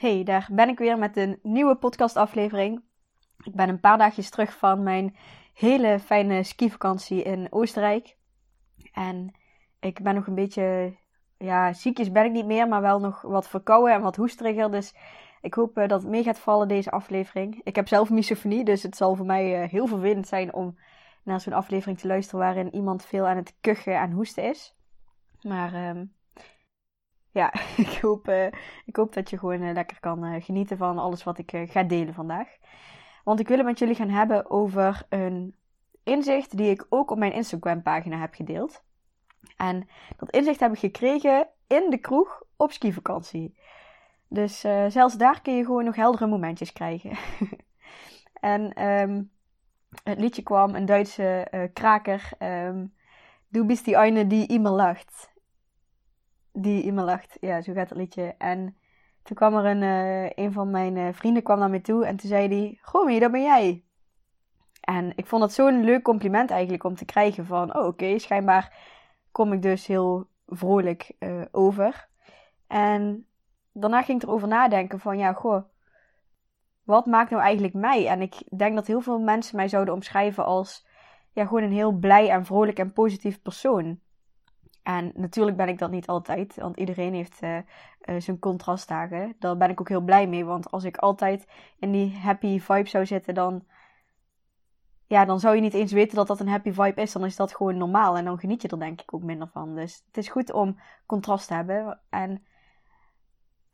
Hey, daar ben ik weer met een nieuwe podcastaflevering. Ik ben een paar dagjes terug van mijn hele fijne skivakantie in Oostenrijk. En ik ben nog een beetje, ja, ziekjes ben ik niet meer, maar wel nog wat verkouden en wat hoesteriger. Dus ik hoop eh, dat het mee gaat vallen deze aflevering. Ik heb zelf misofonie, dus het zal voor mij uh, heel vervelend zijn om naar zo'n aflevering te luisteren waarin iemand veel aan het kuchen en hoesten is. Maar uh, ja, ik hoop, uh, ik hoop dat je gewoon lekker kan genieten van alles wat ik ga delen vandaag. Want ik wil het met jullie gaan hebben over een inzicht die ik ook op mijn Instagram pagina heb gedeeld. En dat inzicht heb ik gekregen in de kroeg op skivakantie. Dus zelfs daar kun je gewoon nog heldere momentjes krijgen. en um, het liedje kwam, een Duitse kraker. Um, du bist die eine die immer lacht. Die immer lacht. Ja, zo gaat het liedje. En toen kwam er een, uh, een van mijn vrienden kwam naar me toe en toen zei hij: Gomi, dat ben jij. En ik vond het zo'n leuk compliment eigenlijk om te krijgen van, oh oké, schijnbaar kom ik dus heel vrolijk uh, over. En daarna ging ik erover nadenken van, ja, goh, wat maakt nou eigenlijk mij? En ik denk dat heel veel mensen mij zouden omschrijven als, ja, gewoon een heel blij en vrolijk en positief persoon. En natuurlijk ben ik dat niet altijd, want iedereen heeft uh, uh, zijn contrastdagen. Daar ben ik ook heel blij mee, want als ik altijd in die happy vibe zou zitten, dan ja, dan zou je niet eens weten dat dat een happy vibe is. Dan is dat gewoon normaal en dan geniet je er denk ik ook minder van. Dus het is goed om contrast te hebben. En,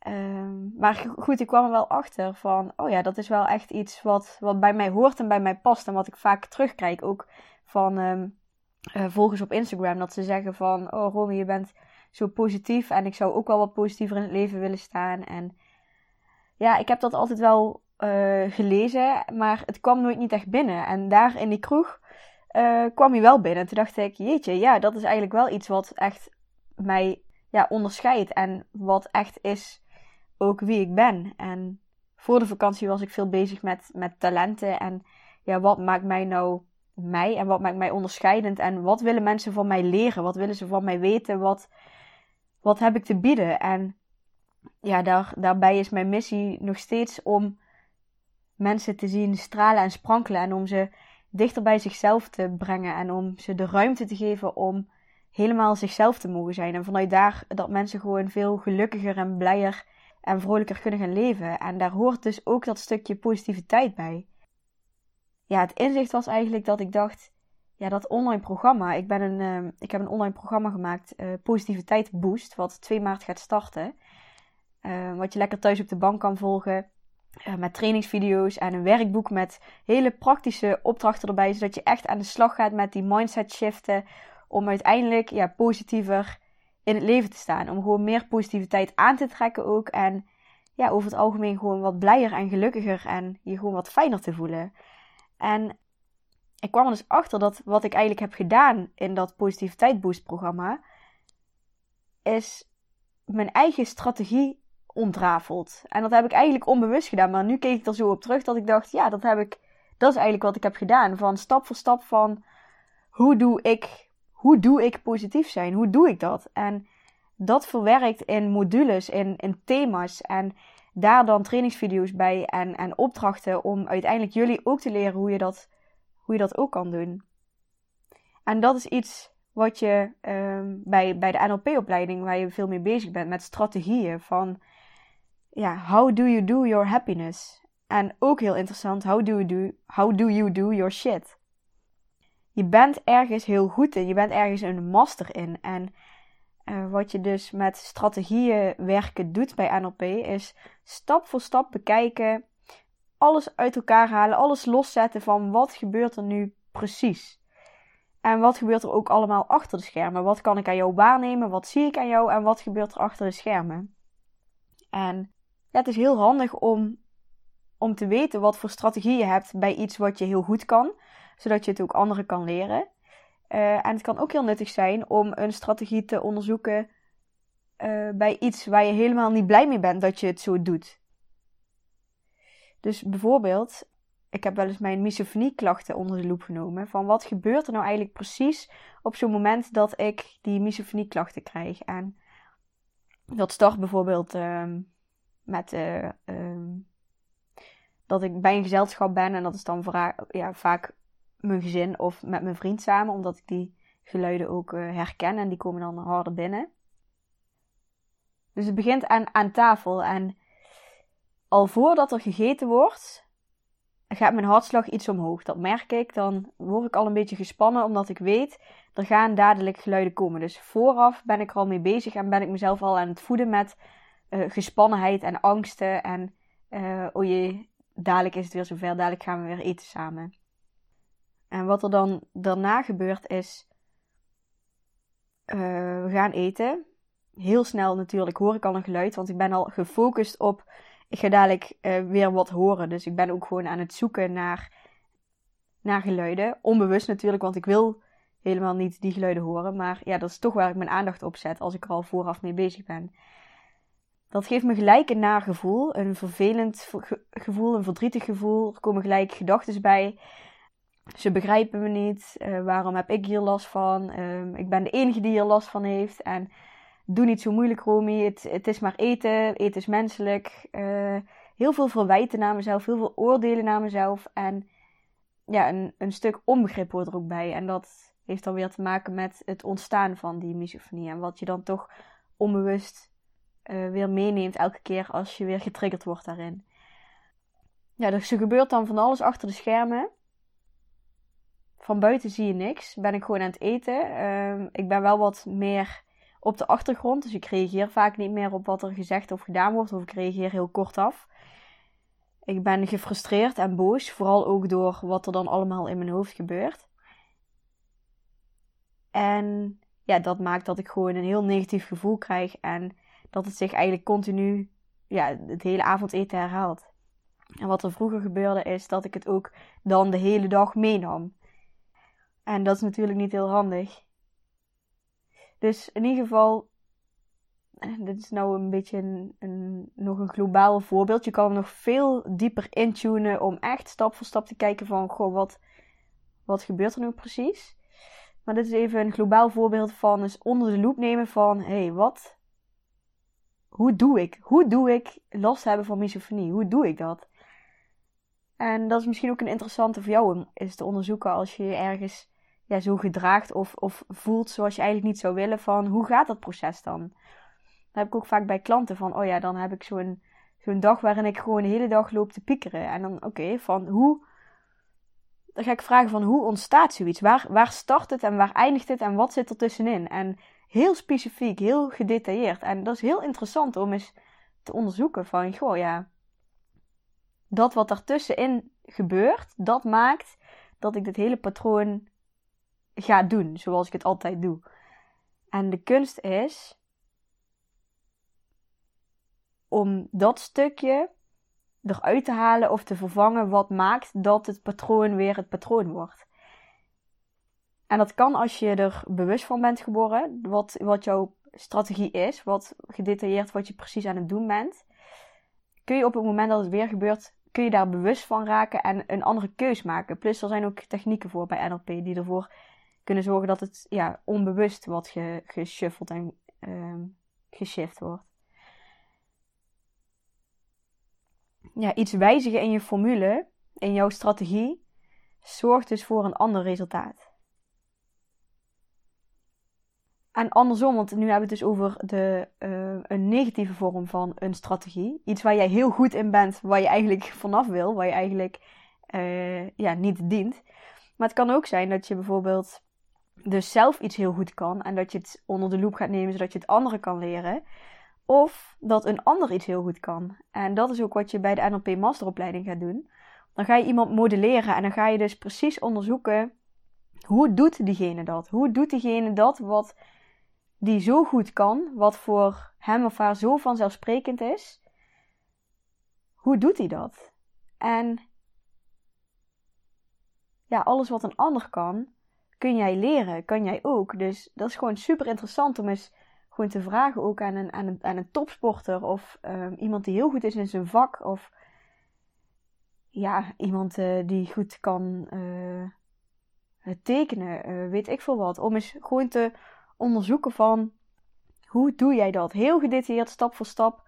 uh, maar goed, ik kwam er wel achter van, oh ja, dat is wel echt iets wat, wat bij mij hoort en bij mij past. En wat ik vaak terugkrijg ook van um, uh, volgers op Instagram. Dat ze zeggen van, oh Romy, je bent zo positief en ik zou ook wel wat positiever in het leven willen staan. En ja, ik heb dat altijd wel uh, gelezen, maar het kwam nooit niet echt binnen. En daar in die kroeg uh, kwam hij wel binnen. Toen dacht ik, jeetje, ja, dat is eigenlijk wel iets wat echt mij ja, onderscheidt. En wat echt is ook wie ik ben. En voor de vakantie was ik veel bezig met, met talenten. En ja, wat maakt mij nou mij? En wat maakt mij onderscheidend? En wat willen mensen van mij leren? Wat willen ze van mij weten? Wat, wat heb ik te bieden? En ja, daar, daarbij is mijn missie nog steeds om mensen te zien stralen en sprankelen en om ze dichter bij zichzelf te brengen en om ze de ruimte te geven om helemaal zichzelf te mogen zijn. En vanuit daar dat mensen gewoon veel gelukkiger en blijer en vrolijker kunnen gaan leven. En daar hoort dus ook dat stukje positiviteit bij. Ja, het inzicht was eigenlijk dat ik dacht, ja, dat online programma. Ik, ben een, uh, ik heb een online programma gemaakt, uh, Positiviteit Boost, wat 2 maart gaat starten. Uh, wat je lekker thuis op de bank kan volgen. Uh, met trainingsvideo's en een werkboek met hele praktische opdrachten erbij. Zodat je echt aan de slag gaat met die mindset shiften. Om uiteindelijk ja, positiever in het leven te staan. Om gewoon meer positiviteit aan te trekken ook. En ja, over het algemeen gewoon wat blijer en gelukkiger. En je gewoon wat fijner te voelen. En ik kwam er dus achter dat wat ik eigenlijk heb gedaan in dat positiviteit boost programma. Is mijn eigen strategie ontrafeld. En dat heb ik eigenlijk onbewust gedaan. Maar nu keek ik er zo op terug dat ik dacht, ja, dat heb ik. Dat is eigenlijk wat ik heb gedaan. Van stap voor stap van hoe doe ik, hoe doe ik positief zijn? Hoe doe ik dat? En dat verwerkt in modules, in, in thema's. En daar dan trainingsvideo's bij en, en opdrachten om uiteindelijk jullie ook te leren hoe je dat, hoe je dat ook kan doen. En dat is iets wat je um, bij, bij de NLP-opleiding, waar je veel mee bezig bent, met strategieën van ja, how do you do your happiness? En ook heel interessant, how do you do, how do, you do your shit? Je bent ergens heel goed in, je bent ergens een master in. En uh, wat je dus met strategieën werken doet bij NLP, is stap voor stap bekijken, alles uit elkaar halen, alles loszetten van wat gebeurt er nu precies. En wat gebeurt er ook allemaal achter de schermen? Wat kan ik aan jou waarnemen? Wat zie ik aan jou? En wat gebeurt er achter de schermen? En ja, het is heel handig om, om te weten wat voor strategie je hebt bij iets wat je heel goed kan, zodat je het ook anderen kan leren. Uh, en het kan ook heel nuttig zijn om een strategie te onderzoeken uh, bij iets waar je helemaal niet blij mee bent dat je het zo doet. Dus bijvoorbeeld, ik heb wel eens mijn misofonieklachten onder de loep genomen. Van wat gebeurt er nou eigenlijk precies op zo'n moment dat ik die misofonieklachten krijg? En dat start bijvoorbeeld uh, met uh, dat ik bij een gezelschap ben. En dat is dan ja, vaak mijn gezin of met mijn vriend samen. Omdat ik die geluiden ook uh, herken en die komen dan harder binnen. Dus het begint aan, aan tafel. En al voordat er gegeten wordt, gaat mijn hartslag iets omhoog. Dat merk ik. Dan word ik al een beetje gespannen, omdat ik weet, er gaan dadelijk geluiden komen. Dus vooraf ben ik er al mee bezig en ben ik mezelf al aan het voeden met uh, gespannenheid en angsten. En uh, oh jee, dadelijk is het weer zover, dadelijk gaan we weer eten samen. En wat er dan daarna gebeurt is, uh, we gaan eten. Heel snel natuurlijk hoor ik al een geluid, want ik ben al gefocust op ik ga dadelijk uh, weer wat horen. Dus ik ben ook gewoon aan het zoeken naar, naar geluiden. Onbewust natuurlijk, want ik wil helemaal niet die geluiden horen. Maar ja, dat is toch waar ik mijn aandacht op zet als ik er al vooraf mee bezig ben. Dat geeft me gelijk een naar gevoel, een vervelend gevoel, een verdrietig gevoel. Er komen gelijk gedachten bij. Ze begrijpen me niet. Uh, waarom heb ik hier last van? Uh, ik ben de enige die hier last van heeft. En doe niet zo moeilijk, Romy. Het, het is maar eten. Eten is menselijk. Uh, heel veel verwijten naar mezelf. Heel veel oordelen naar mezelf. En ja, een, een stuk onbegrip hoort er ook bij. En dat heeft dan weer te maken met het ontstaan van die misofonie. En wat je dan toch onbewust uh, weer meeneemt elke keer als je weer getriggerd wordt daarin. Ja, dus er gebeurt dan van alles achter de schermen. Van buiten zie je niks. Ben ik gewoon aan het eten. Uh, ik ben wel wat meer op de achtergrond. Dus ik reageer vaak niet meer op wat er gezegd of gedaan wordt, of ik reageer heel kort af. Ik ben gefrustreerd en boos, vooral ook door wat er dan allemaal in mijn hoofd gebeurt. En ja, dat maakt dat ik gewoon een heel negatief gevoel krijg en dat het zich eigenlijk continu, ja, het hele avondeten herhaalt. En wat er vroeger gebeurde is dat ik het ook dan de hele dag meenam. En dat is natuurlijk niet heel handig. Dus in ieder geval, eh, dit is nou een beetje een, nog een globaal voorbeeld. Je kan nog veel dieper intunen om echt stap voor stap te kijken van, goh, wat, wat gebeurt er nu precies? Maar dit is even een globaal voorbeeld van eens onder de loep nemen van, hé, hey, wat? Hoe doe ik? Hoe doe ik last hebben van misofonie? Hoe doe ik dat? En dat is misschien ook een interessante voor jou om eens te onderzoeken als je ergens ja, zo gedraagt of, of voelt zoals je eigenlijk niet zou willen. Van hoe gaat dat proces dan? Dat heb ik ook vaak bij klanten van, oh ja, dan heb ik zo'n zo'n dag waarin ik gewoon de hele dag loop te piekeren. En dan, oké, van hoe. Dan ga ik vragen van hoe ontstaat zoiets? Waar, waar start het en waar eindigt het en wat zit er tussenin? En heel specifiek, heel gedetailleerd. En dat is heel interessant om eens te onderzoeken van, goh ja, dat wat ertussenin gebeurt, dat maakt dat ik dit hele patroon ga doen zoals ik het altijd doe. En de kunst is om dat stukje eruit te halen of te vervangen wat maakt dat het patroon weer het patroon wordt. En dat kan als je er bewust van bent geboren, wat, wat jouw strategie is, wat gedetailleerd wat je precies aan het doen bent. Kun je op het moment dat het weer gebeurt, kun je daar bewust van raken en een andere keus maken. Plus er zijn ook technieken voor bij NLP die ervoor kunnen zorgen dat het ja, onbewust wat ge, geshuffeld en uh, geshift wordt. Ja, iets wijzigen in je formule, in jouw strategie, zorgt dus voor een ander resultaat. En andersom, want nu hebben we het dus over de, uh, een negatieve vorm van een strategie. Iets waar jij heel goed in bent, waar je eigenlijk vanaf wil, waar je eigenlijk uh, ja, niet dient. Maar het kan ook zijn dat je bijvoorbeeld dus zelf iets heel goed kan en dat je het onder de loep gaat nemen zodat je het anderen kan leren. Of dat een ander iets heel goed kan. En dat is ook wat je bij de NLP masteropleiding gaat doen. Dan ga je iemand modelleren en dan ga je dus precies onderzoeken hoe doet diegene dat? Hoe doet diegene dat wat die zo goed kan, wat voor hem of haar zo vanzelfsprekend is? Hoe doet hij dat? En ja, alles wat een ander kan, kun jij leren, kan jij ook. Dus dat is gewoon super interessant om eens gewoon te vragen ook aan een, aan een, aan een topsporter of um, iemand die heel goed is in zijn vak of ja, iemand uh, die goed kan uh, tekenen, uh, weet ik veel wat. Om eens gewoon te onderzoeken van hoe doe jij dat? Heel gedetailleerd, stap voor stap.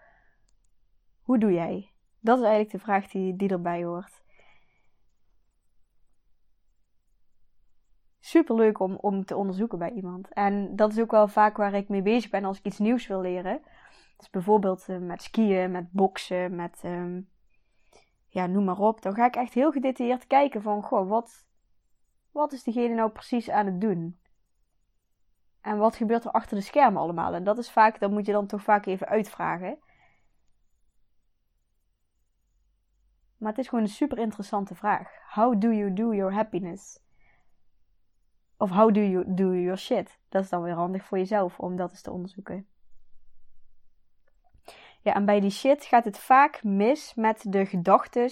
Hoe doe jij? Dat is eigenlijk de vraag die, die erbij hoort. Super leuk om, om te onderzoeken bij iemand. En dat is ook wel vaak waar ik mee bezig ben als ik iets nieuws wil leren. Dus bijvoorbeeld uh, met skiën, met boksen, met um, ja, noem maar op. Dan ga ik echt heel gedetailleerd kijken van, goh, wat, wat is diegene nou precies aan het doen? En wat gebeurt er achter de schermen allemaal? En dat is vaak, dat moet je dan toch vaak even uitvragen. Maar het is gewoon een super interessante vraag. How do you do your happiness? Of how do you do your shit? Dat is dan weer handig voor jezelf om dat eens te onderzoeken. Ja, en bij die shit gaat het vaak mis met de gedachten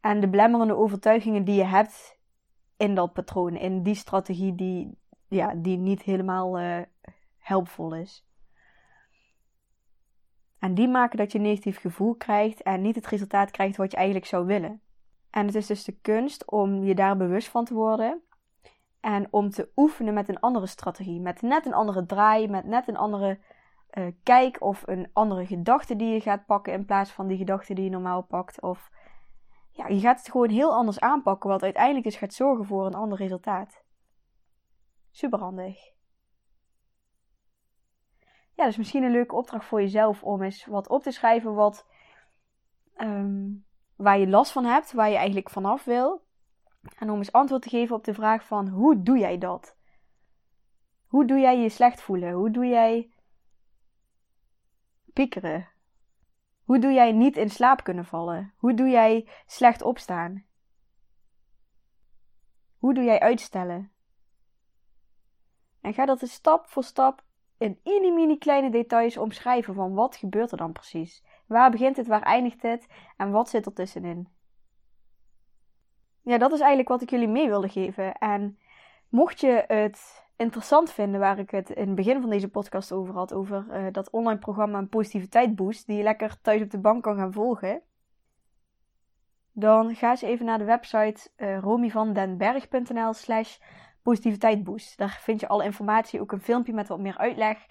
en de belemmerende overtuigingen die je hebt in dat patroon, in die strategie die, ja, die niet helemaal uh, helpvol is. En die maken dat je een negatief gevoel krijgt en niet het resultaat krijgt wat je eigenlijk zou willen. En het is dus de kunst om je daar bewust van te worden en om te oefenen met een andere strategie, met net een andere draai, met net een andere uh, kijk of een andere gedachte die je gaat pakken in plaats van die gedachte die je normaal pakt. Of ja, je gaat het gewoon heel anders aanpakken, wat uiteindelijk dus gaat zorgen voor een ander resultaat. Super handig. Ja, dus misschien een leuke opdracht voor jezelf om eens wat op te schrijven wat, um, waar je last van hebt, waar je eigenlijk vanaf wil. En om eens antwoord te geven op de vraag van hoe doe jij dat? Hoe doe jij je slecht voelen? Hoe doe jij piekeren? Hoe doe jij niet in slaap kunnen vallen? Hoe doe jij slecht opstaan? Hoe doe jij uitstellen? En ga dat eens stap voor stap in mini mini kleine details omschrijven van wat gebeurt er dan precies? Waar begint het, waar eindigt het en wat zit er tussenin? Ja, dat is eigenlijk wat ik jullie mee wilde geven. En mocht je het interessant vinden, waar ik het in het begin van deze podcast over had, over uh, dat online programma een positiviteit boost, die je lekker thuis op de bank kan gaan volgen, dan ga eens even naar de website uh, romyvandenberg.nl slash positiviteitboost. Daar vind je alle informatie, ook een filmpje met wat meer uitleg.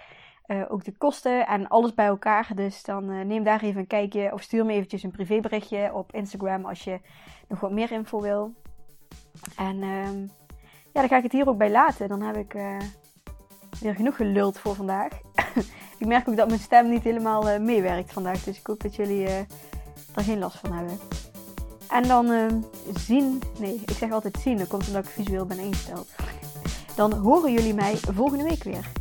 Uh, ook de kosten en alles bij elkaar. Dus dan uh, neem daar even een kijkje of stuur me eventjes een privéberichtje op Instagram als je nog wat meer info wil. En uh, ja, dan ga ik het hier ook bij laten. Dan heb ik uh, weer genoeg geluld voor vandaag. ik merk ook dat mijn stem niet helemaal meewerkt vandaag. Dus ik hoop dat jullie er geen last van hebben. En dan ehm, zien, nee, ik zeg altijd zien, dat komt omdat ik visueel ben ingesteld. Dan horen jullie mij volgende week weer.